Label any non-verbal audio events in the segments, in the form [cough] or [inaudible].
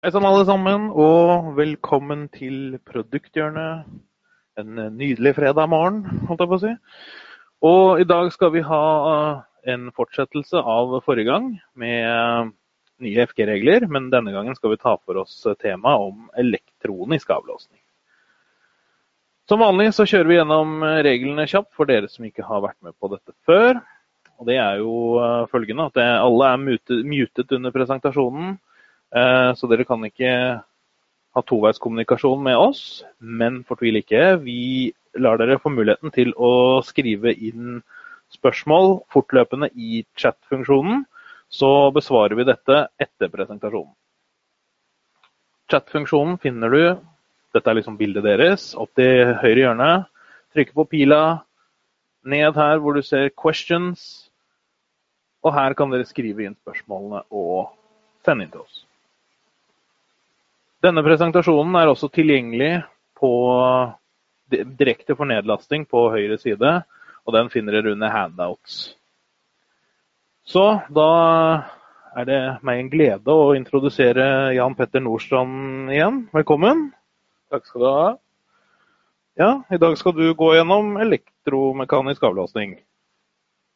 Hei sann, alle sammen, og velkommen til Produkthjørnet. En nydelig fredag morgen, holdt jeg på å si. Og i dag skal vi ha en fortsettelse av forrige gang med nye FG-regler, men denne gangen skal vi ta for oss temaet om elektronisk avlåsning. Som vanlig så kjører vi gjennom reglene kjapt for dere som ikke har vært med på dette før. Og det er jo følgende at alle er mutet under presentasjonen. Eh, så dere kan ikke ha toveiskommunikasjon med oss, men fortvil ikke. Vi lar dere få muligheten til å skrive inn spørsmål fortløpende i chat-funksjonen. Så besvarer vi dette etter presentasjonen. Chat-funksjonen finner du Dette er liksom bildet deres. Opp til høyre hjørne. Trykker på pila. Ned her hvor du ser 'questions'. Og her kan dere skrive inn spørsmålene og sende inn til oss. Denne presentasjonen er også tilgjengelig på, direkte for nedlasting på høyre side, og den finner dere under handouts. Så da er det meg en glede å introdusere Jan Petter Nordstrand igjen. Velkommen. Takk skal du ha. Ja, I dag skal du gå gjennom elektromekanisk avlastning.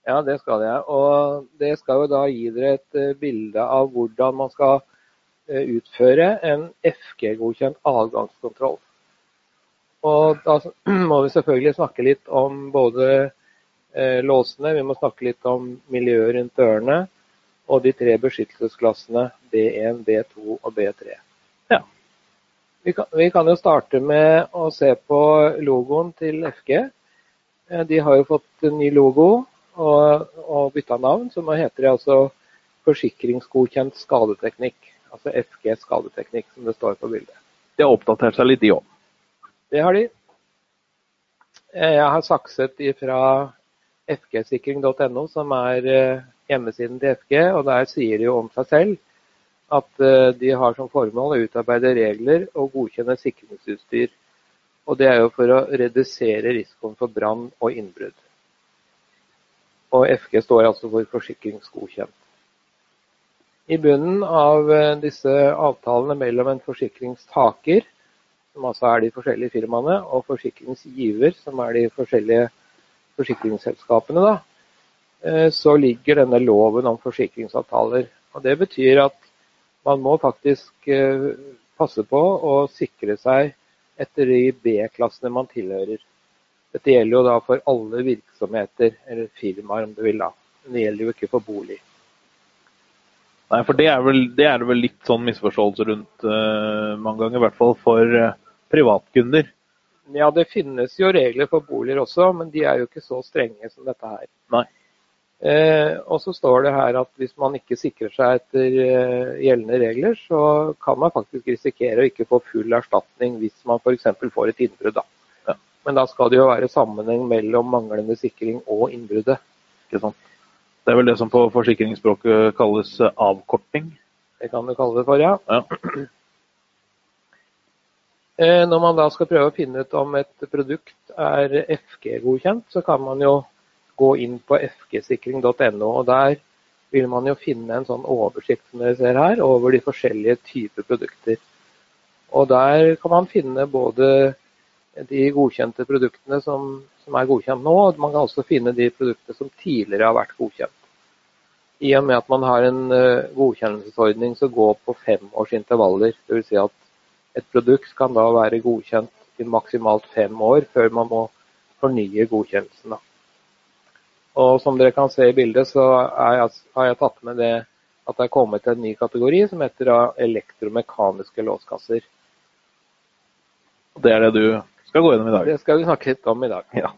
Ja, det skal jeg. Og det skal jo da gi dere et eh, bilde av hvordan man skal utføre en FG-godkjent adgangskontroll. Og da [clears throat] må vi selvfølgelig snakke litt om både eh, låsene, vi må snakke litt om miljøet rundt dørene, og de tre beskyttelsesklassene B1, B2 og B3. Ja. Vi kan, vi kan jo starte med å se på logoen til FG. Eh, de har jo fått en ny logo og, og bytta navn, så nå heter det altså Forsikringsgodkjent skadeteknikk altså FG skadeteknikk, som det står på bildet. De har oppdatert seg litt, de òg? Det har de. Eh, jeg har sakset fra fgsikring.no, som er eh, hjemmesiden til FG, og der sier de jo om seg selv at eh, de har som formål å utarbeide regler og godkjenne sikringsutstyr. Og det er jo for å redusere risikoen for brann og innbrudd. Og FG står altså for forsikringsgodkjent. I bunnen av eh, disse avtalene mellom en forsikringstaker, som altså er de forskjellige firmaene, og forsikringsgiver, som er de forskjellige forsikringsselskapene, da, eh, så ligger denne loven om forsikringsavtaler. Og Det betyr at man må faktisk eh, passe på å sikre seg etter de B-klassene man tilhører. Dette gjelder jo da for alle virksomheter, eller firmaer om du vil. da. Men det gjelder jo ikke for bolig. Nei, for det er, vel, det er vel litt sånn misforståelse rundt uh, mange ganger, i hvert fall for uh, privatkunder. Ja, det finnes jo regler for boliger også, men de er jo ikke så strenge som dette her. Nei. Eh, og så står det her at hvis man ikke sikrer seg etter eh, gjeldende regler, så kan man faktisk risikere å ikke få full erstatning hvis man f.eks. får et innbrudd. Ja. Men da skal det jo være sammenheng mellom manglende sikring og innbruddet. Ikke sant? Det er vel det som på forsikringsspråket kalles eh, avkorting? Det kan du kalle det for, ja. ja. [clears throat] Eh, når man da skal prøve å finne ut om et produkt er FG-godkjent, så kan man jo gå inn på fgsikring.no. og Der vil man jo finne en sånn oversikt som dere ser her, over de forskjellige typer produkter. Og Der kan man finne både de godkjente produktene som, som, er godkjent nå. og Man kan også finne de produktene som tidligere har vært godkjent. I og med at man har en uh, godkjennelsesordning som går på femårsintervaller. Dvs. Si at et produkt kan da være godkjent i maksimalt fem år før man må fornye godkjennelsen. Og Som dere kan se i bildet, så jeg, har jeg tatt med det at det er kommet en ny kategori som heter elektromekaniske låskasser. Det er det du skal gå gjennom i dag. Det skal vi snakke litt om i dag. Ja.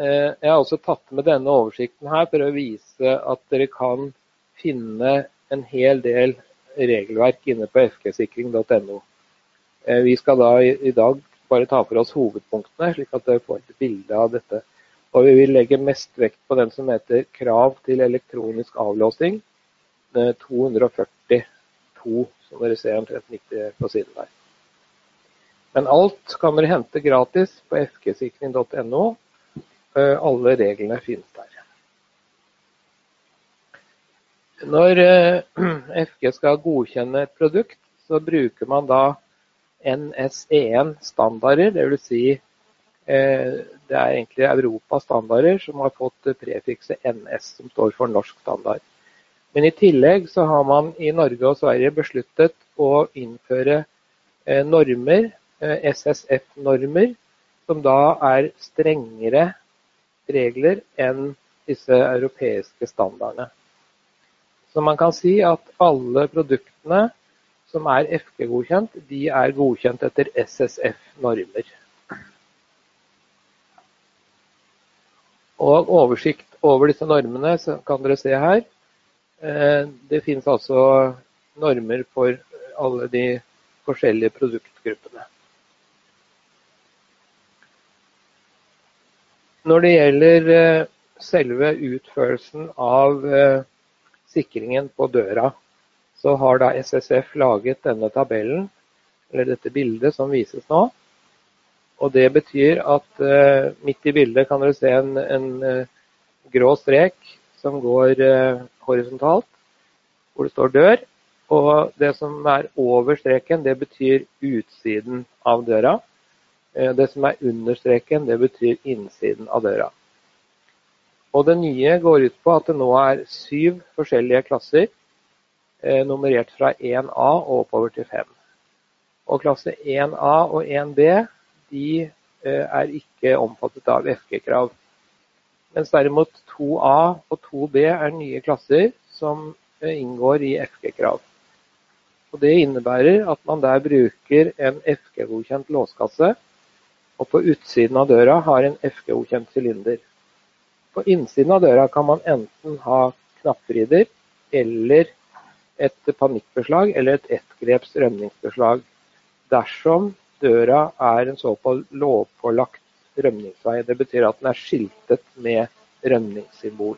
Eh, jeg har også tatt med denne oversikten her for å vise at dere kan finne en hel del regelverk inne på fgsikring.no. Eh, vi skal da i dag bare ta for oss hovedpunktene, slik at dere får et bilde av dette. Og vi vil legge mest vekt på den som heter krav til elektronisk avlåsing. 242, som dere ser omtrent 90 på siden der. Men alt kan dere hente gratis på fgsikring.no. Eh, alle reglene finnes der. Når [clears throat] FG skal godkjenne et produkt, så bruker man da NSE1-standarder. Dvs. Si, det er egentlig Europas standarder som har fått prefikset NS, som står for norsk standard. Men i tillegg så har man i Norge og Sverige besluttet å innføre normer, SSF-normer, som da er strengere regler enn disse europeiske standardene. Så man kan si at alle produktene som er FG-godkjent, de er godkjent etter SSF-normer. Og oversikt over disse normene kan dere se her. Eh, det finnes altså normer for alle de forskjellige produktgruppene. Når det gjelder eh, selve utførelsen av eh, sikringen på døra, så har da SSF laget denne tabellen, eller dette bildet som vises nå. Og det betyr at uh, midt i bildet kan dere se en, en grå strek som går horisontalt, hvor det står dør. Og det som er over streken, det betyr utsiden av døra. Eh, det som er under streken, det betyr innsiden av døra. Og det nye går ut på at det nå er syv forskjellige klasser, eh, nummerert fra 1A og oppover til 5. Og klasse 1A og 1B de eh, er ikke omfattet av FG-krav. Mens derimot 2A og 2B er nye klasser som inngår i FG-krav. Og Det innebærer at man der bruker en FG-godkjent låskasse, og på utsiden av døra har en FG-godkjent sylinder. På innsiden av døra kan man enten ha knappvrider eller et panikkbeslag eller et ettgreps rømningsbeslag dersom døra er en såkalt lovpålagt rømningsvei. Det betyr at den er skiltet med rømningssymbol.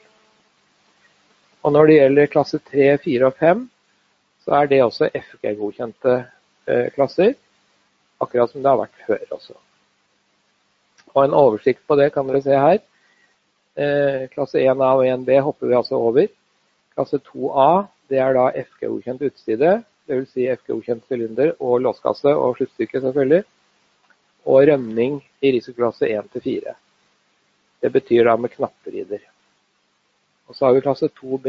Og Når det gjelder klasse 3, 4 og 5, så er det også FG-godkjente eh, klasser. Akkurat som det har vært før også. Og En oversikt på det kan dere se her. Eh, klasse 1A og 1B hopper vi altså over. Klasse 2A det er da FG-godkjent utside, dvs. Si FG-godkjent sylinder og låskasse og sluttstykke selvfølgelig. Og rømning i risikoklasse 1 4. Det betyr da med knapperider. Og så har vi klasse 2B,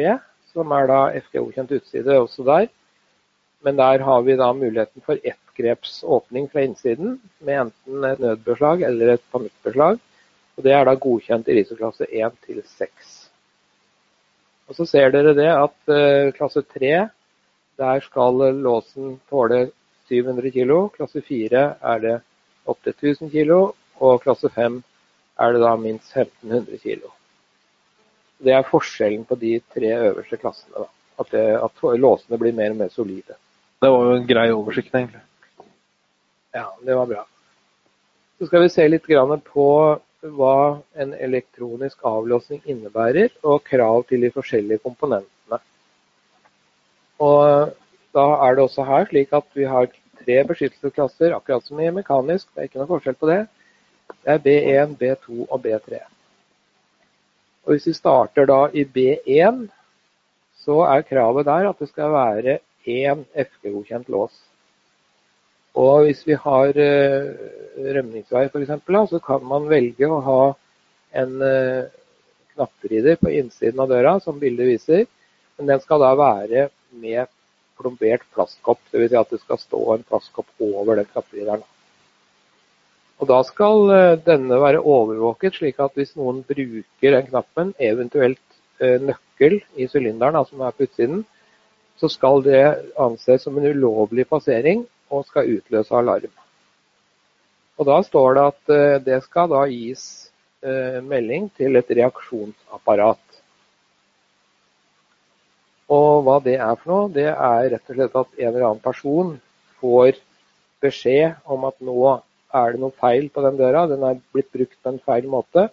som er da FG-godkjent utside også der. Men der har vi da muligheten for ettgreps åpning fra innsiden med enten et nødbeslag eller et panikkbeslag. Og Det er da godkjent i risikoklasse 1 til 6. Og Så ser dere det at uh, klasse 3, der skal låsen tåle 700 kg. Klasse 4 er det 8000 kg. Og klasse 5 er det da minst 1500 kg. Det er forskjellen på de tre øverste klassene. Da. At, det, at låsene blir mer og mer solide. Det var jo en grei oversikt, egentlig. Ja, det var bra. Så skal vi se litt på hva en elektronisk avlåsning innebærer, og krav til de forskjellige komponentene. Og da er det også her slik at vi har tre beskyttelsesklasser, akkurat som i mekanisk. Det er ikke noe forskjell på det. Det er B1, B2 og B3. Og Hvis vi starter da i B1, så er kravet der at det skal være én FG-godkjent lås. Og hvis vi har uh, rømningsvei f.eks., så kan man velge å ha en uh, knapperider på innsiden av døra, som bildet viser. Men den skal da være med plombert plastkopp. Dvs. Si at det skal stå en plastkopp over den knappvrideren. Og Da skal uh, denne være overvåket, slik at hvis noen bruker den knappen, eventuelt nøkkel i sylinderen, som er på utsiden, så skal det anses som en ulovlig passering og skal utløse alarm. Og Da står det at eh, det skal da gis eh, melding til et reaksjonsapparat. Og hva det er for noe, det er rett og slett at en eller annen person får beskjed om at nå er det noe feil på den døra, den er blitt brukt på en feil måte.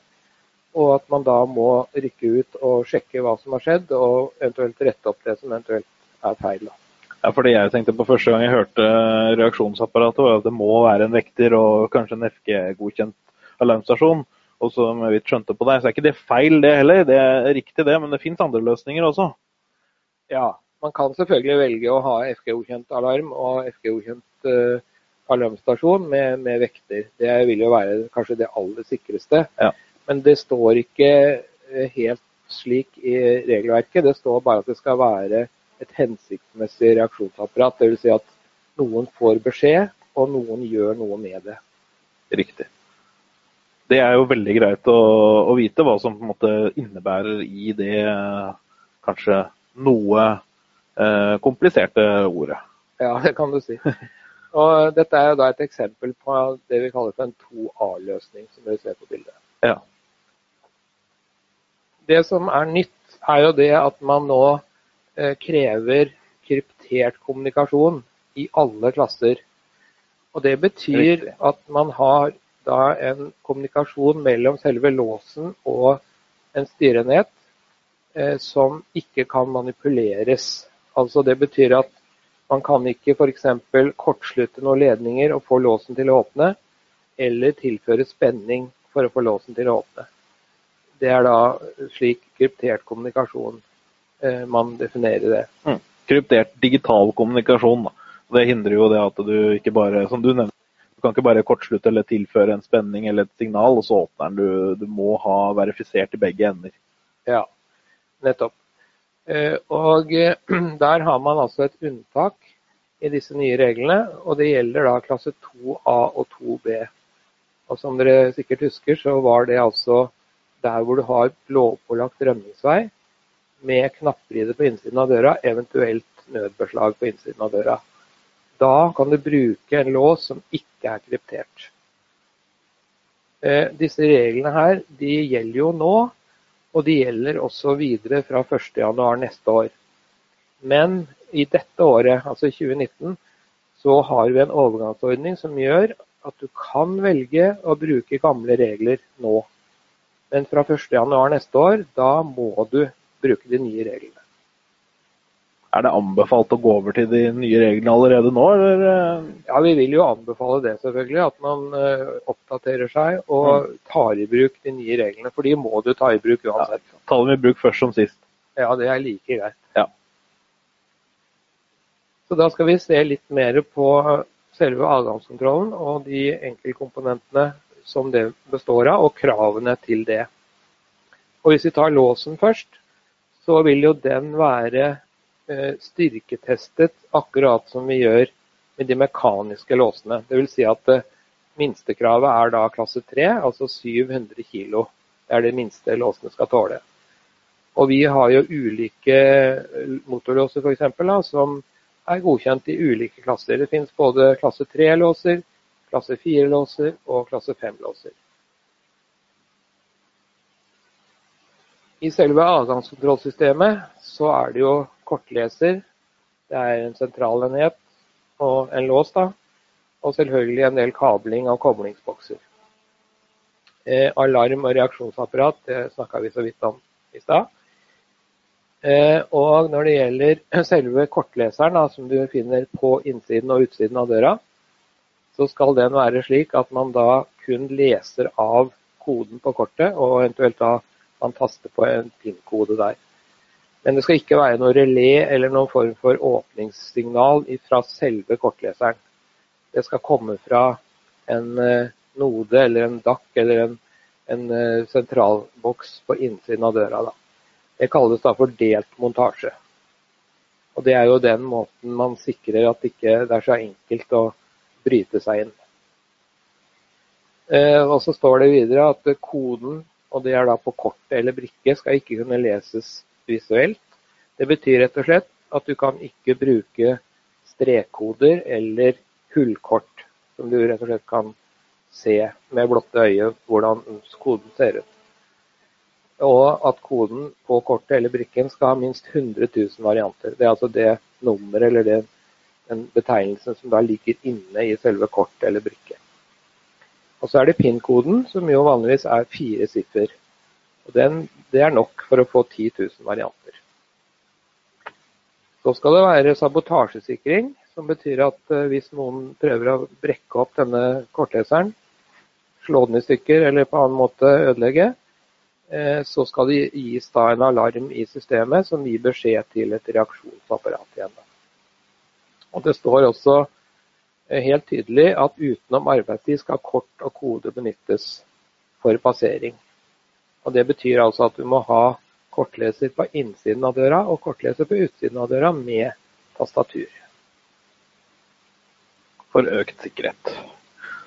Og at man da må rykke ut og sjekke hva som har skjedd, og eventuelt rette opp det som eventuelt er feil. Da. Ja, for det jeg tenkte på første gang jeg hørte reaksjonsapparatet, var at det må være en vekter og kanskje en FG-godkjent alarmstasjon. Og som jeg vidt skjønte på deg, så er ikke det feil det heller. Det er riktig det, men det fins andre løsninger også. Ja, man kan selvfølgelig velge å ha FG-godkjent alarm og FG-godkjent uh, alarmstasjon med, med, vekter. Det vil jo være kanskje det aller sikreste. Ja. Men det står ikke helt slik i regelverket. Det står bare at det skal være et hensiktsmessig reaksjonsapparat. Dvs. Si at noen får beskjed, og noen gjør noe med det. Riktig. Det er jo veldig greit å, å vite hva som på en måte innebærer i det kanskje noe eh, kompliserte ordet. Ja, det kan du si. Og dette er jo da et eksempel på det vi kaller for en 2A-løsning, som dere ser på bildet. Ja. Det som er nytt, er jo det at man nå krever kryptert kommunikasjon i alle klasser. Og Det betyr at man har da en kommunikasjon mellom selve låsen og en styrenhet eh, som ikke kan manipuleres. Altså Det betyr at man kan ikke f.eks. kortslutte noen ledninger og få låsen til å åpne, eller tilføre spenning for å få låsen til å åpne. Det er da slik kryptert kommunikasjon eh, man definerer det. Mm. Kryptert digital kommunikasjon. Da. Det hindrer jo det at du ikke bare, som du nevnte, du kan ikke bare kortslutte eller tilføre en spenning eller et signal, og så åpner den. Du, du må ha verifisert i begge ender. Ja, nettopp. Eh, og [clears throat] der har man altså et unntak i disse nye reglene, og det gjelder da klasse 2A og 2B. Og som dere sikkert husker, så var det altså der hvor du har lovpålagt rømningsvei med knappride på innsiden av døra, eventuelt nødbeslag på innsiden av døra. Da kan du bruke en lås som ikke er kryptert. Eh, disse reglene her de gjelder jo nå, og de gjelder også videre fra 1.1 neste år. Men i dette året, altså 2019, så har vi en overgangsordning som gjør at du kan velge å bruke gamle regler nå. Men fra 1.1 neste år, da må du bruke de nye reglene. Er det anbefalt å gå over til de nye reglene allerede nå, eller? Ja, vi vil jo anbefale det, selvfølgelig. At man uh, oppdaterer seg og mm. tar i bruk de nye reglene. For de må du ta i bruk uansett. Ja, ta dem i bruk først som sist. Ja, det er like greit. Ja. Så da skal vi se litt mer på selve adgangskontrollen og de enkeltkomponentene som det består av, og kravene til det. Og Hvis vi tar låsen først, så vil jo den være eh, styrketestet akkurat som vi gjør med de mekaniske låsene. Dvs. Si at eh, minstekravet er da klasse 3, altså 700 kg. Det er det minste låsene skal tåle. Og vi har jo ulike eh, motorlåser f.eks. som er godkjent i ulike klasser. Det finnes både klasse 3-låser, klasse 4-låser og klasse 5-låser. I selve adgangskontrollsystemet så er det jo kortleser, det er en sentralenhet og en lås, da, og selvfølgelig en del kabling av koblingsbokser. Eh, alarm og reaksjonsapparat det snakka vi så vidt om i stad. Eh, og når det gjelder [clears throat] selve kortleseren, da, som du finner på innsiden og utsiden av døra, så skal den være slik at man da kun leser av koden på kortet, og eventuelt da man taster på en PIN-kode der. Men det skal ikke være noe relé eller noen form for åpningssignal fra selve kortleseren. Det skal komme fra en eh, node eller en DAC eller en, en eh, sentralboks på innsiden av døra. Da. Det kalles da for delt montasje. Og Det er jo den måten man sikrer at ikke det er så enkelt å bryte seg inn. Eh, og så står det videre at koden, og det er da på kortet eller brikke, skal ikke kunne leses visuelt. Det betyr rett og slett at du kan ikke bruke strekkoder eller hullkort, som du rett og slett kan se med blotte øye hvordan koden ser ut. Og at koden på kortet eller brikken skal ha minst 100 000 varianter. Det er altså det nummeret eller det den betegnelsen som da ligger inne i selve kortet eller brikke. Og så er det PIN-koden, som jo vanligvis er fire siffer. Og den, det er nok for å få 10 000 varianter. Så skal det være sabotasjesikring, som betyr at eh, hvis noen prøver å brekke opp denne kortleseren, slå den i stykker eller på annen måte ødelegge, eh, så skal det gis da en alarm i systemet som gir beskjed til et reaksjonsapparat igjen. Og Det står også helt tydelig at utenom arbeidstid skal kort og kode benyttes for passering. Og Det betyr altså at du må ha kortleser på innsiden av døra og kortleser på utsiden av døra med tastatur. For økt sikkerhet.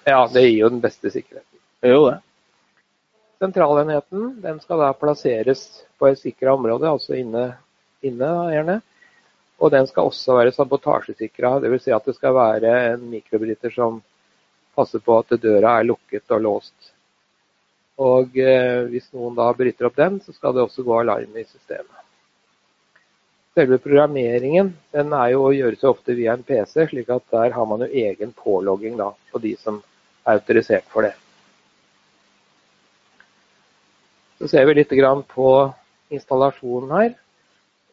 Ja, det gir jo den beste sikkerheten. Det jo det. Sentralenheten den skal da plasseres på et sikra område, altså inne, inne gjerne. Og den skal også være sabotasjesikra, dvs. Si at det skal være en mikrobryter som passer på at døra er lukket og låst. Og eh, hvis noen da bryter opp den, så skal det også gå alarm i systemet. Selve programmeringen den er jo å gjøre seg ofte via en PC, slik at der har man jo egen pålogging da, på de som er autorisert for det. Så ser vi litt på installasjonen her.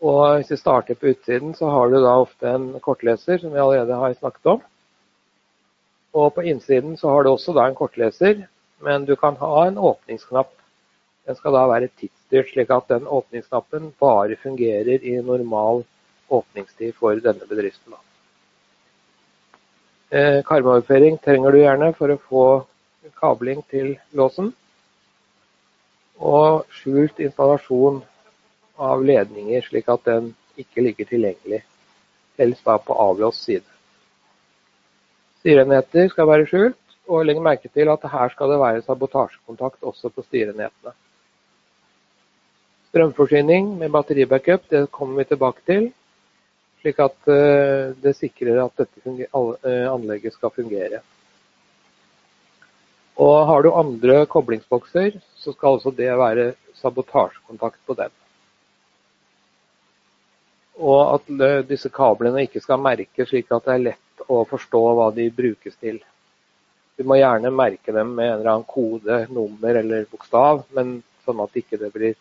Og Hvis vi starter på utsiden, så har du da ofte en kortleser, som vi allerede har snakket om. Og på innsiden så har du også da en kortleser, men du kan ha en åpningsknapp. Den skal da være tidsstyrt, slik at den åpningsknappen bare fungerer i normal åpningstid for denne bedriften. Eh, karmoverføring trenger du gjerne for å få kabling til låsen. Og skjult installasjon av ledninger, slik at den ikke ligger tilgjengelig. Helst da på avlåst side. Styrenheter skal være skjult, og legg merke til at her skal det være sabotasjekontakt også på styrenhetene. Strømforsyning med batteribackup det kommer vi tilbake til, slik at eh, det sikrer at dette eh, anlegget skal fungere. Og Har du andre koblingsbokser, så skal også det være sabotasjekontakt på den. Og at eh, disse kablene ikke skal merkes slik at det er lett å forstå hva de brukes til. Du må gjerne merke dem med en eller annen kode, nummer eller bokstav, men sånn at det ikke blir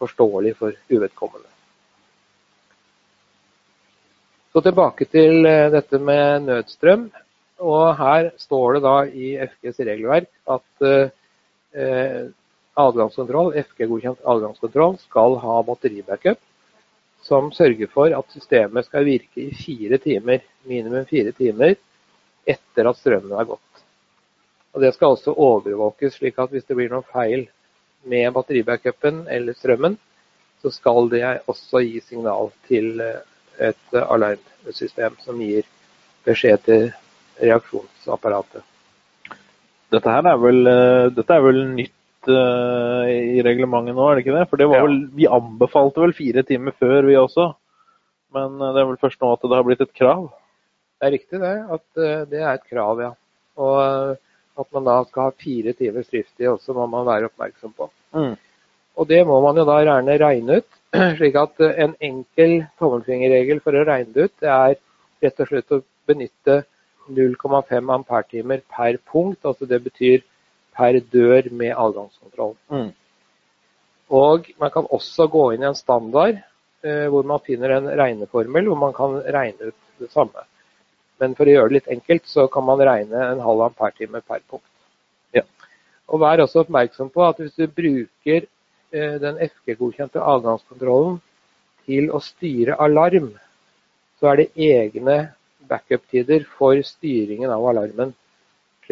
forståelig for uvedkommende. Så tilbake til eh, dette med nødstrøm. Og her står det da i FGs regelverk at eh, adgangskontroll, FG-godkjent adgangskontroll skal ha batteribackup som sørger for at systemet skal virke i fire timer, minimum fire timer etter at strømmen er gått. Og Det skal også overvåkes, slik at hvis det blir noe feil med batteribackupen eller strømmen, så skal det også gi signal til eh, et alarmsystem som gir beskjed til reaksjonsapparatet. Dette er vel, eh, dette er vel nytt uh, i reglementet nå, er det ikke det? For det ja. vel, vi anbefalte vel fire timer før, vi også. Men det er vel først nå at det har blitt et krav? Det er riktig det, at uh, det er et krav, ja. Og at man da skal ha fire timers driftstid også, må man være oppmerksom på. Mm. Og det må man jo da gjerne regne ut. [clears throat] slik at en enkel tommelfingerregel for å regne det ut, det er rett og slett å benytte 0,5 ampertimer per punkt. Altså det betyr per dør med adgangskontroll. Mm. Og man kan også gå inn i en standard eh, hvor man finner en regneformel hvor man kan regne ut det samme. Men for å gjøre det litt enkelt, så kan man regne en halv ampertime per punkt. Ja. Og vær også oppmerksom på at hvis du bruker eh, den FG-godkjente adgangskontrollen til å styre alarm, så er det egne backup-tider for styringen av alarmen.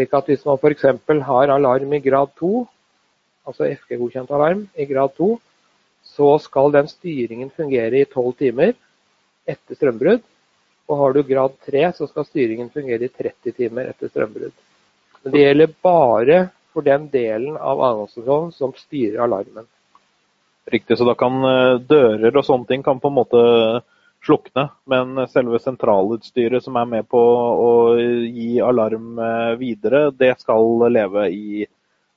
Slik at hvis man f.eks. har alarm i grad 2, altså FG-godkjent alarm i grad 2, så skal den styringen fungere i 12 timer etter strømbrudd. Og har du grad 3, så skal styringen fungere i 30 timer etter strømbrudd. Men det gjelder bare for den delen av adgangskontrollen som styrer alarmen. Riktig, så da kan eh, dører og sånne ting kan på en måte slukne, men selve sentralutstyret som er med på å gi alarm eh, videre, det skal leve i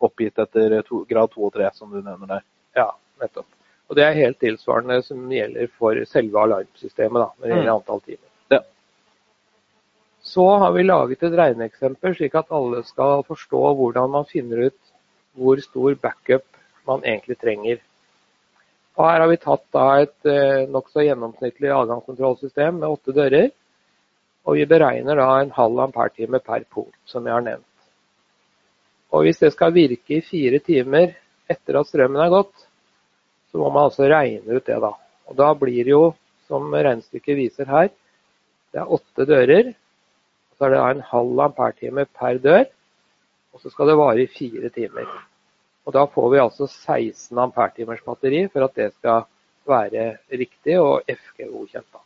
oppgitt etter grad 2 og 3, som du nevner der. Ja, nettopp. Og Det er helt tilsvarende som gjelder for selve alarmsystemet, da, når det gjelder mm. antall timer. Så har vi laget et regneeksempel, slik at alle skal forstå hvordan man finner ut hvor stor backup man egentlig trenger. Og her har vi tatt da et eh, nokså gjennomsnittlig adgangskontrollsystem med åtte dører. Og vi beregner da en halv ampertime per punkt, som jeg har nevnt. Og hvis det skal virke i fire timer etter at strømmen er gått, så må man altså regne ut det, da. Og da blir det jo, som regnestykket viser her, det er åtte dører. Så er det en halv ampertime per dør. Og så skal det vare i fire timer. Og da får vi altså 16 ampertimers batteri for at det skal være riktig og FG-godkjent.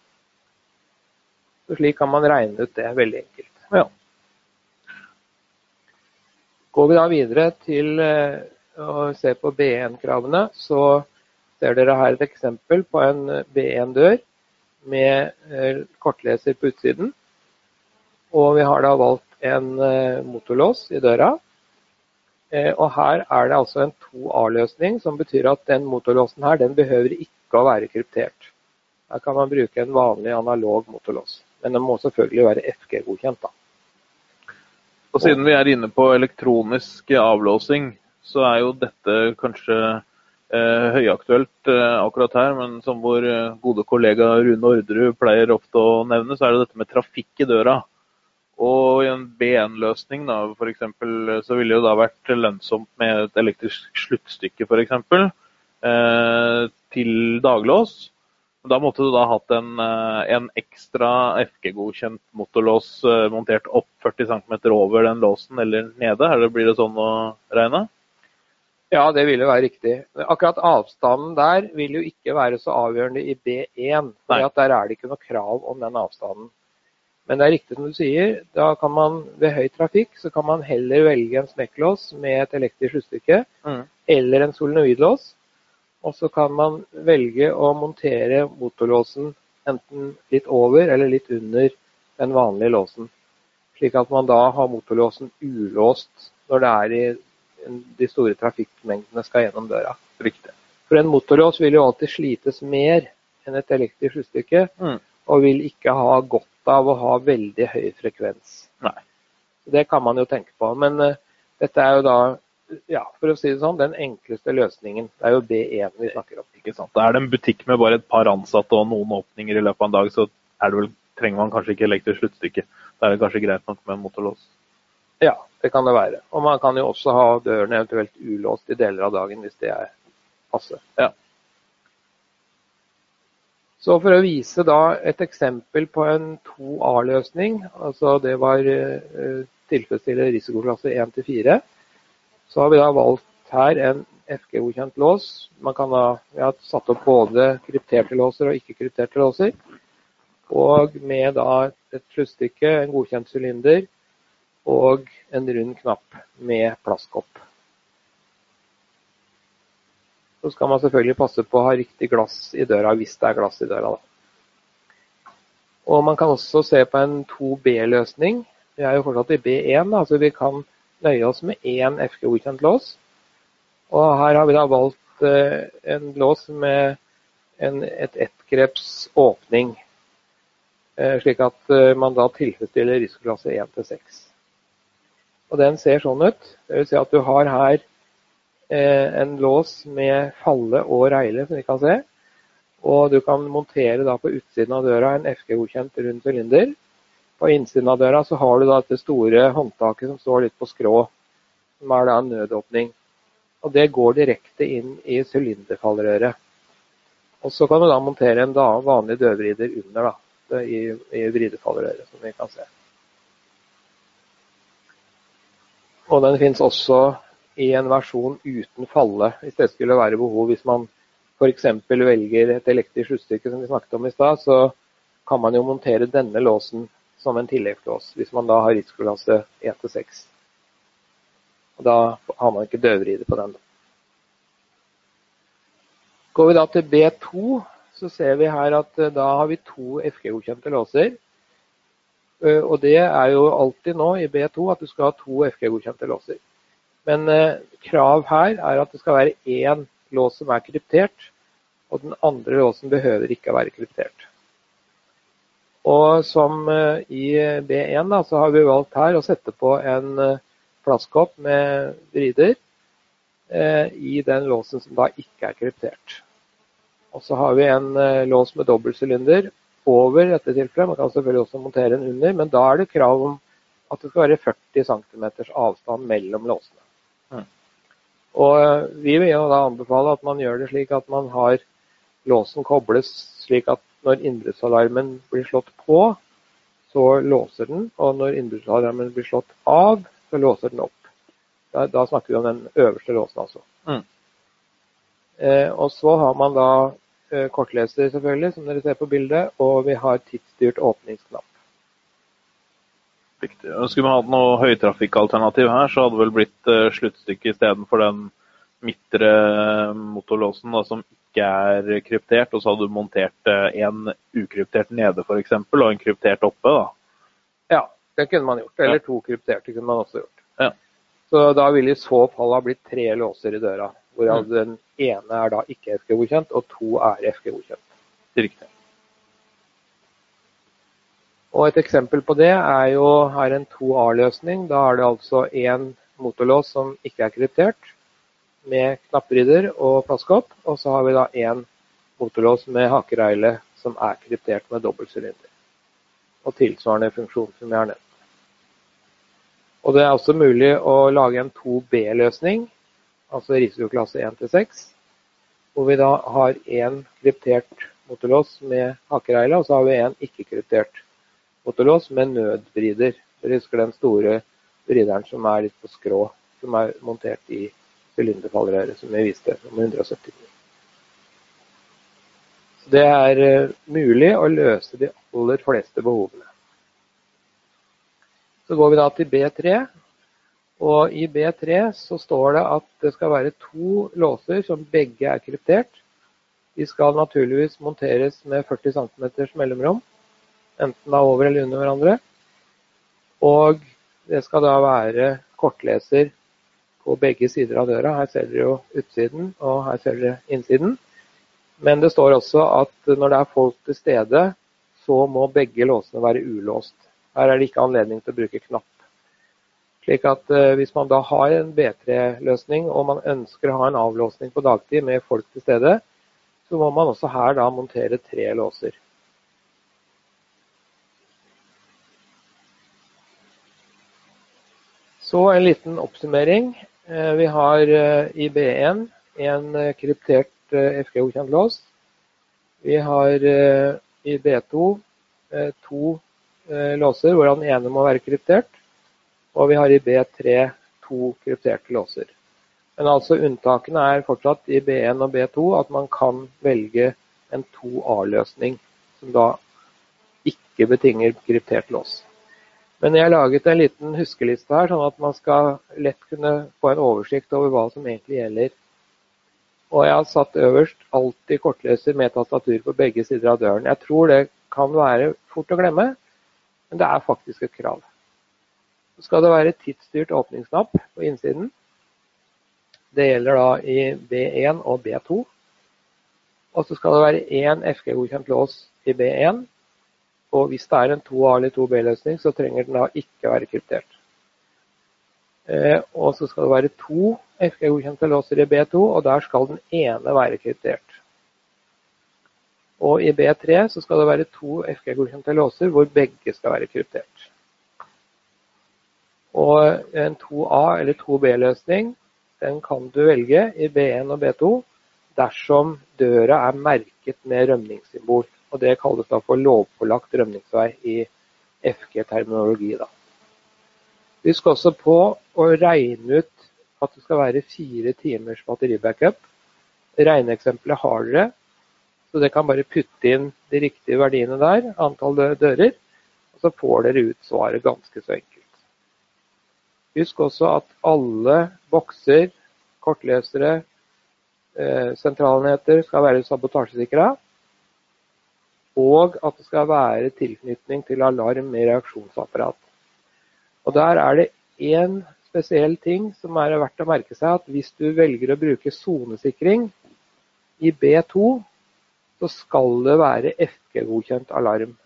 Så Slik kan man regne ut det veldig enkelt. Ja. Går vi da videre til eh, å se på B1-kravene, så ser dere her et eksempel på en B1-dør med eh, kortleser på utsiden. Og vi har da valgt en eh, motorlås i døra. Og her er det altså en 2A-løsning, som betyr at den motorlåsen her den behøver ikke å være kryptert. Her kan man bruke en vanlig analog motorlås. Men den må selvfølgelig være FG-godkjent. da. Og Siden vi er inne på elektronisk avlåsing, så er jo dette kanskje eh, høyaktuelt eh, akkurat her. Men som vår eh, gode kollega Rune Orderud pleier ofte å nevne, så er det dette med trafikk i døra. Og i en B1-løsning eksempel, så ville det da vært lønnsomt med et elektrisk sluttstykke f.eks. Eh, til daglås. Da måtte du da hatt en, eh, en ekstra FG-godkjent motorlås eh, montert opp 40 cm over den låsen eller nede? Eller blir det sånn å regne? Ja, det ville være riktig. Akkurat avstanden der vil jo ikke være så avgjørende i B1. for Der er det ikke noe krav om den avstanden. Men det er riktig som du sier, da kan man ved høy trafikk så kan man heller velge en smekklås med et elektrisk sluttstykke mm. eller en solenoidlås. Og så kan man velge å montere motorlåsen enten litt over eller litt under den vanlige låsen. Slik at man da har motorlåsen ulåst når det er i de store trafikkmengdene skal gjennom døra. Riktig. For en motorlås vil jo alltid slites mer enn et elektrisk sluttstykke, mm. og vil ikke ha godt av å ha veldig høy frekvens. Nei. Det kan man jo tenke på. Men uh, dette er jo da ja, for å si det sånn, den enkleste løsningen. Det er jo B1 vi snakker om. Ikke sant. Er det en butikk med bare et par ansatte og noen åpninger i løpet av en dag, så vel, trenger man kanskje ikke elektrisk sluttstykke. Da er det kanskje greit nok med en motorlås. Ja, det kan det være. Og man kan jo også ha dørene eventuelt ulåst i deler av dagen hvis det er passe. Ja. Så for å vise et eksempel på en 2A-løsning, altså det var uh, tilfredsstille risikoklasse 1 til 4, så har vi da valgt her en FG-godkjent lås. Man kan da, Vi har satt opp både krypterte låser og ikke krypterte låser. Og med da et sluttstykke, en godkjent sylinder og en rund knapp med plastkopp. Så skal man selvfølgelig passe på å ha riktig glass i døra, hvis det er glass i døra. Da. Og Man kan også se på en 2B-løsning. Vi er jo fortsatt i B1, da, så vi kan nøye oss med én FG-godkjent lås. Og her har vi da valgt eh, en lås med en, et ettgreps åpning, eh, slik at eh, man da tilfredsstiller risikoklasse 1 til 6. Og den ser sånn ut. Det vil si at du har her en lås med falle og reile, som vi kan se. Og du kan montere da på utsiden av døra en FG-godkjent rund sylinder. På innsiden av døra så har du da dette store håndtaket som står litt på skrå, som er da en nødåpning. Og Det går direkte inn i sylinderfallrøret. Og Så kan du da montere en vanlig dødvrider under da, i, i vridefallrøret, som vi kan se. Og den finnes også i en versjon uten falle, hvis det skulle være behov. Hvis man f.eks. velger et elektrisk sluttstykke, som vi snakket om i stad, så kan man jo montere denne låsen som en tilleggslås, hvis man da har risikoklasse 1-6. Og Da har man ikke døvride på den. Går vi da til B2, så ser vi her at eh, da har vi to FG-godkjente låser. Eh, og det er jo alltid nå i B2 at du skal ha to FG-godkjente låser. Men eh, krav her er at det skal være én lås som er kryptert, og den andre låsen behøver ikke å være kryptert. Og som eh, i B1 da, så har vi valgt her å sette på en eh, plastkopp med vrider eh, i den låsen som da ikke er kryptert. Og så har vi en eh, lås med dobbeltsylinder over dette tilfellet. Man kan selvfølgelig også montere en under, men da er det krav om at det skal være 40 cm avstand mellom låsene. Og eh, Vi vil jo da anbefale at man gjør det slik at man har låsen kobles slik at når innbruddsalarmen blir slått på, så låser den. Og når innbruddsalarmen blir slått av, så låser den opp. Da, da snakker vi om den øverste låsen, altså. Mm. Eh, og så har man da eh, kortleser, selvfølgelig, som dere ser på bildet, og vi har tidsstyrt åpningsknapp. Riktig. Skulle vi hatt noe høytrafikkalternativ her, så hadde det vel blitt uh, sluttstykket istedenfor den midtre motorlåsen da, som ikke er kryptert, og så hadde du montert en ukryptert nede f.eks. og en kryptert oppe. da. Ja, det kunne man gjort. Eller to krypterte kunne man også gjort. Ja. Så da ville i så fall ha blitt tre låser i døra. Hvorav mm. den ene er da ikke FG-godkjent, og to er FG-godkjent. Riktig. Og Et eksempel på det er jo her en 2A-løsning. Da er det altså én motorlås som ikke er kryptert, med knapprider og plasskopp. Og så har vi da én motorlås med hakereile som er kryptert med dobbeltsylinder. Og tilsvarende funksjon som jeg har nevnt. Og Det er også mulig å lage en 2B-løsning, altså risikoklasse 1-6, hvor vi da har én kryptert motorlås med hakereile, og så har vi en ikke-kryptert motorlås med nødvrider. Dere husker den store vrideren som er litt på skrå, som er montert i sylinderfallrøret, som vi viste, nummer 179. Så det er uh, mulig å løse de aller fleste behovene. Så går vi da til B3. Og i B3 så står det at det skal være to låser som begge er kryptert. De skal naturligvis monteres med 40 cm mellomrom enten da over eller under hverandre. Og det skal da være kortleser på begge sider av døra. Her ser dere jo utsiden, og her ser dere innsiden. Men det står også at når det er folk til stede, så må begge låsene være ulåst. Her er det ikke anledning til å bruke knapp. Slik at eh, Hvis man da har en B3-løsning og man ønsker å ha en avlåsning på dagtid med folk til stede, så må man også her da montere tre låser. Så en liten oppsummering. Eh, vi har eh, i B1 en eh, kryptert FG-godkjent lås. Vi har i B2 to låser, hvorav den ene må være kryptert. Og vi har i B3 to krypterte låser. Men altså unntakene er fortsatt i B1 og B2 at man kan velge en 2A-løsning, som da ikke betinger kryptert lås. Men jeg har laget en liten huskeliste her, sånn at man skal lett kunne få en oversikt over hva som egentlig gjelder. Og jeg har satt øverst alltid kortleser med tastatur på begge sider av døren. Jeg tror det kan være fort å glemme, men det er faktisk et krav. Så skal det være tidsstyrt åpningsknapp på innsiden. Det gjelder da i B1 og B2. Og så skal det være én FG-godkjent lås i B1 og hvis det er en 2A eller 2B-løsning, så trenger den da ikke være kryptert. Eh, og så skal det være to FG-godkjente låser i B2, og der skal den ene være kryptert. Og i B3 så skal det være to FG-godkjente låser hvor begge skal være kryptert. Og en 2A eller 2B-løsning den kan du velge i B1 og B2 dersom døra er merket med rømningssymbol. Og Det kalles da for lovpålagt rømningsvei i FG-terminologi. da. Husk også på å regne ut at det skal være fire timers batteribackup. Regneeksempelet har dere, så dere kan bare putte inn de riktige verdiene der, antall dører, og så får dere ut svaret ganske så enkelt. Husk også at alle bokser, kortlesere, eh, sentralenheter skal være sabotasjesikra og at det skal være tilknytning til alarm med reaksjonsapparat. Og Der er det én spesiell ting som er verdt å merke seg. at Hvis du velger å bruke sonesikring i B2, så skal det være FG-godkjent alarm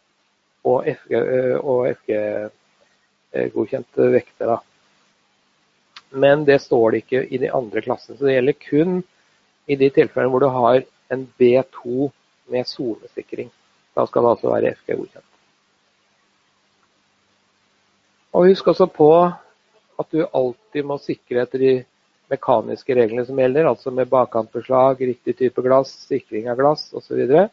og FG-godkjent FG vekter. Men det står det ikke i de andre klassene. Så det gjelder kun i de tilfellene hvor du har en B2 med sonesikring. Da skal det altså være FG-godkjent. Og Husk også på at du alltid må sikre etter de mekaniske reglene som gjelder, altså med bakkantbeslag, riktig type glass, sikring av glass osv. Så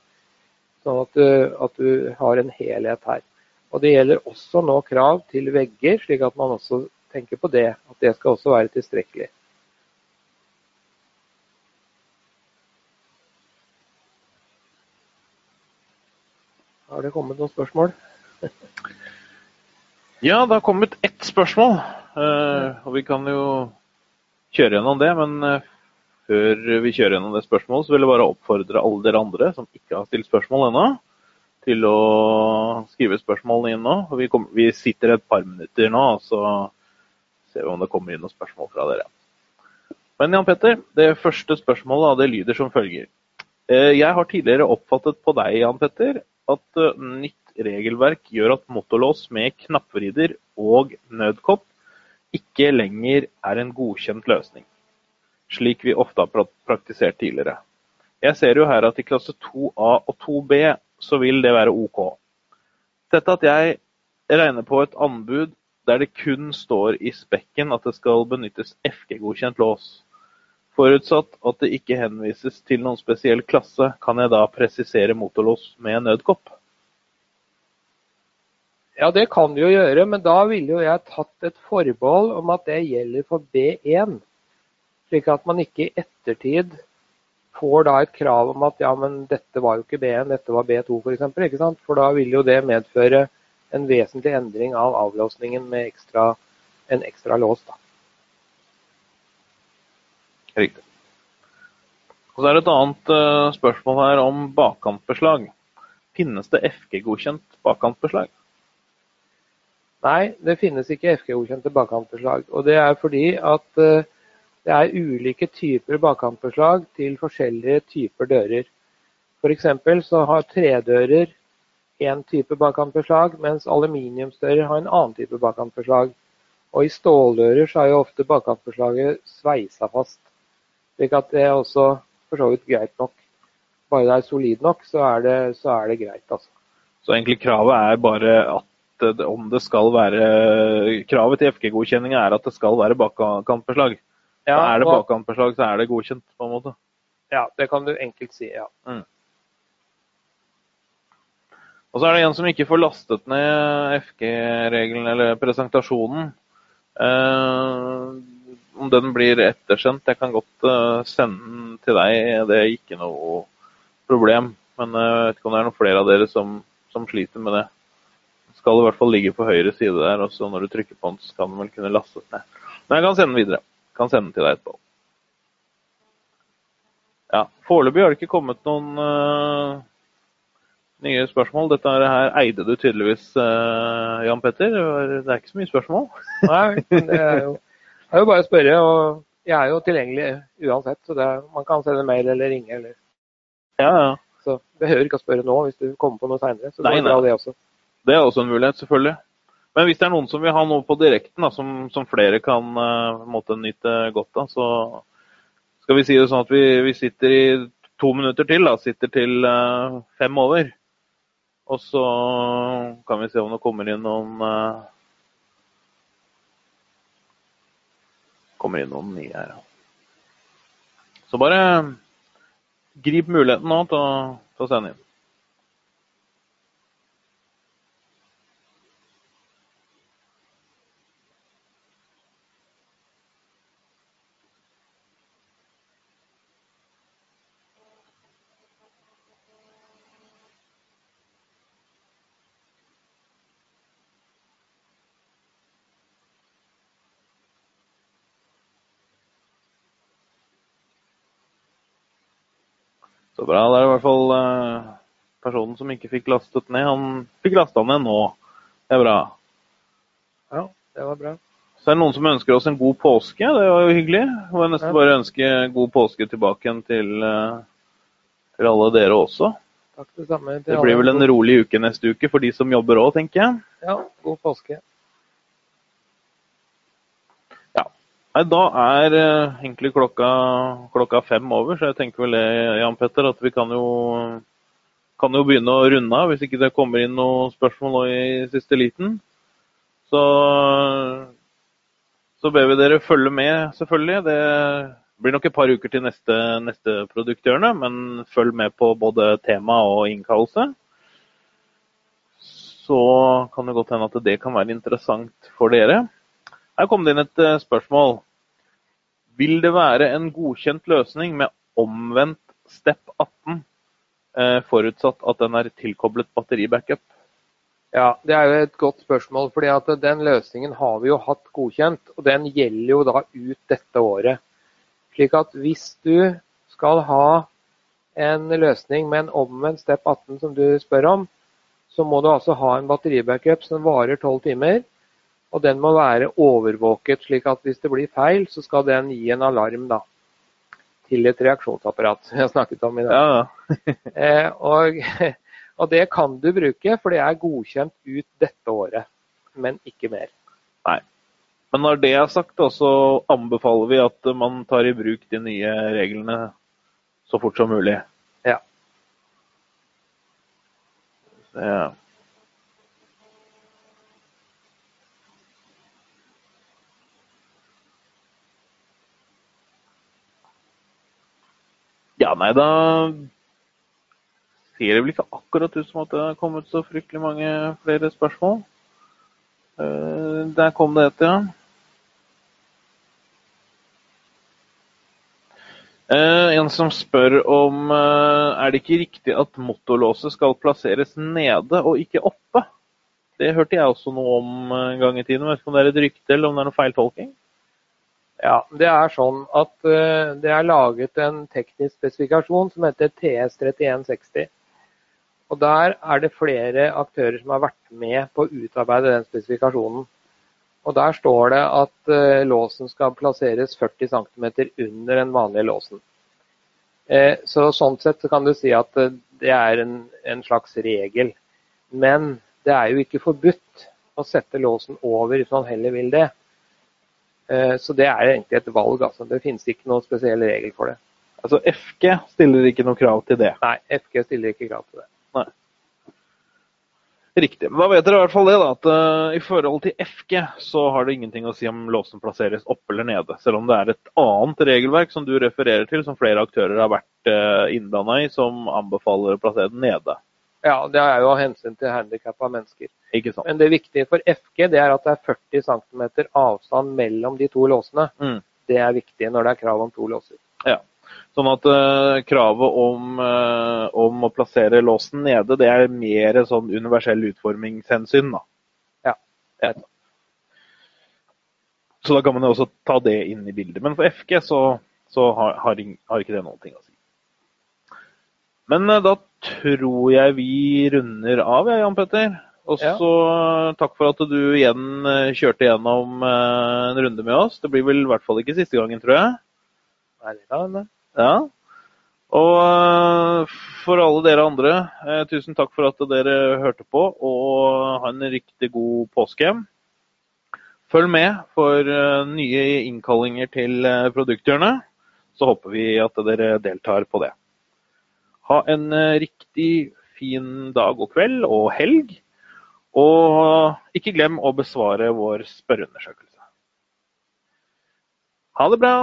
sånn at at du har en helhet her. Og Det gjelder også nå krav til vegger, slik at man også tenker på det. At det skal også være tilstrekkelig. Har det kommet noen spørsmål? [laughs] ja, det har kommet ett spørsmål. Uh, og vi kan jo kjøre gjennom det. Men uh, før vi kjører gjennom det spørsmålet, så vil jeg bare oppfordre alle dere andre som ikke har stilt spørsmål ennå, til å skrive spørsmålene inn nå. Vi, kommer, vi, sitter et par minutter nå, så ser vi om det kommer inn noen spørsmål fra dere. Men Jan Petter, det første spørsmålet det lyder som følger. Eh, jeg har tidligere oppfattet på deg, Jan Petter, at eh, nytt regelverk gjør at motorlås med knappvrider og nødkopp ikke lenger er en godkjent løsning, slik vi ofte har praktisert tidligere. Jeg ser jo her at i klasse 2A og 2B så vil det være OK. Dette at jeg regner på et anbud der det kun står i spekken at det skal benyttes FG-godkjent lås. Forutsatt at det ikke henvises til noen spesiell klasse, kan jeg da presisere motorlås med nødkopp? Ja, det kan du jo gjøre, men da ville jo jeg tatt et forbehold om at det gjelder for B1. Slik at man ikke i ettertid får da et krav om at ja, men dette var jo ikke B1, dette var B2 f.eks. For, for da vil jo det medføre en vesentlig endring av avlåsningen med ekstra, en ekstra lås. da. Riktig. Og Så er det et annet uh, spørsmål her om bakkantbeslag. Finnes det FG-godkjent bakkantbeslag? Nei, det finnes ikke FG-godkjente bakkantbeslag. Og det er fordi at uh, det er ulike typer bakkantbeslag til forskjellige typer dører. F.eks. så har tredører én type bakkantbeslag, mens aluminiumsdører har en annen type bakkantbeslag. Og i ståldører så er jo ofte bakkantbeslaget sveisa fast. Slik at det er også for så vidt greit nok. Bare det er solid nok, så er det, så er det greit. altså. Så egentlig kravet er bare at om det skal være Kravet til FG-godkjenning er at det skal være bakkantbeslag. Ja, er det bakkantbeslag, så er det godkjent, på en måte. Ja, det kan du enkelt si, ja. Mm. Og så er det en som ikke får lastet ned FG-regelen eller presentasjonen. Eh, om den blir ettersendt, jeg kan godt uh, sende den til deg, det er ikke noe problem. Men uh, jeg vet ikke om det er noen flere av dere som, som sliter med det skal i hvert fall ligge på høyre side der, og så når du trykker på den, så kan den vel kunne lastes ned. Men jeg kan sende den videre. Jeg kan sende den til deg etterpå. Ja, Foreløpig har det ikke kommet noen uh, nye spørsmål. Dette her eide du tydeligvis, uh, Jan Petter. Det er ikke så mye spørsmål. Nei, det er jo, det er jo bare å spørre. og Jeg er jo tilgjengelig uansett, så er, man kan sende mail eller ringe. Eller. Ja, ja. Så behøver ikke å spørre nå hvis du kommer på noe seinere. Så det er bra, det også. Det er også en mulighet, selvfølgelig. Men hvis det er noen som vil ha noe på direkten da, som, som, flere kan uh, måtte nyte godt av, så skal vi si det sånn at vi, vi sitter i to minutter til. Da, sitter til uh, fem over. Og så kan vi se om det kommer inn noen uh, Kommer inn noen nye her. Så bare grip muligheten nå til å, til å sende inn. Så bra. Det er i hvert fall uh, personen som ikke fikk lastet ned. Han fikk lasta ned nå. Det er bra. Ja, det var bra. Så er det noen som ønsker oss en god påske. Det var jo hyggelig. Og jeg nesten bare ønske god påske tilbake igjen til, uh, til alle dere også. Takk Det samme. det blir vel en rolig uke neste uke for de som jobber òg, tenker jeg. Ja, god påske. Nei, Da er uh, egentlig klokka, klokka, fem over, så jeg tenker vel det, Jan Petter, at vi kan jo, kan jo begynne å runde av hvis ikke det kommer inn noen spørsmål nå i siste liten. Så så ber vi dere følge med, selvfølgelig. Det blir nok et par uker til neste, neste produkthjørne, men følg med på både tema og innkallelse. Så kan det godt hende at det kan være interessant for dere. Her kom det inn et eh, spørsmål. Vil det være en godkjent løsning med omvendt step 18, eh, forutsatt at den er tilkoblet batteribackup? Ja, Det er jo et godt spørsmål. fordi at Den løsningen har vi jo hatt godkjent, og den gjelder jo da ut dette året. Slik at hvis du skal ha en løsning med en omvendt step 18 som du spør om, så må du altså ha en batteribackup som varer 12 timer. Og den må være overvåket, slik at hvis det blir feil, så skal den gi en alarm da, til et reaksjonsapparat. [laughs] Jeg snakket om i dag. Ja. [laughs] Eh, og, [laughs] og det kan du bruke, for det er godkjent ut dette året. Men ikke mer. Nei. Men når det er sagt, så anbefaler vi at man tar i bruk de nye reglene så fort som mulig. Ja. Det- Ja, nei, da ser det vel ikke akkurat ut som at det har kommet så fryktelig mange flere spørsmål. Eh, Der kom det et, ja. Eh, en som spør om eh, er det ikke riktig at motorlåset skal plasseres nede og ikke oppe? Det hørte jeg også noe om en gang i tiden. Jeg vet ikke om det er et rykte eller om det er noe feiltolking? Ja, det er sånn at eh, det er laget en teknisk spesifikasjon som heter TS3160. Og Der er det flere aktører som har vært med på å utarbeide den spesifikasjonen. Og Der står det at eh, låsen skal plasseres 40 cm under den vanlige låsen. Eh, så Sånn sett så kan du si at det er en, en slags regel. Men det er jo ikke forbudt å sette låsen over hvis man heller vil det. Eh, Så det er egentlig et valg. altså. Det finnes ikke noen spesiell regel for det. Altså FG stiller ikke noe krav til det. Nei, FG stiller ikke krav til det. Riktig. Men da vet dere i hvert fall det, da, at uh, i forhold til FG så har det ingenting å si om låsen plasseres oppe eller nede. Selv om det er et annet regelverk som du refererer til, som flere aktører har vært uh, innblanda i, som anbefaler å plassere den nede. Ja, Det er jo av hensyn til handikappa mennesker. Ikke sant? Men det viktige for FG det er at det er 40 cm avstand mellom de to låsene. Mm. Det er viktig når det er krav om to låser. Ja. Sånn at uh, kravet om, uh, om å plassere låsen nede, det er mer sånn universell utformingshensyn, da. Ja. Ja. Så da kan man jo også ta det inn i bildet. Men for FG så, så har, har, har ikke det noen ting å si. Men uh, da tror jeg vi runder av, jeg, Jan Petter. Og så ja. takk for at du igjen eh, kjørte gjennom eh, en runde med oss. Det blir vel i hvert fall ikke siste gangen, tror jeg. Nei, det. Ja. Og eh, for alle dere andre, eh, tusen takk for at dere hørte på, og ha en riktig god påske. Følg med for eh, nye innkallinger til eh, produkthjørnet, så håper vi at dere deltar på det. Ha en eh, riktig fin dag og kveld og helg, og ikke glem å besvare vår spørreundersøkelse. Ha det bra!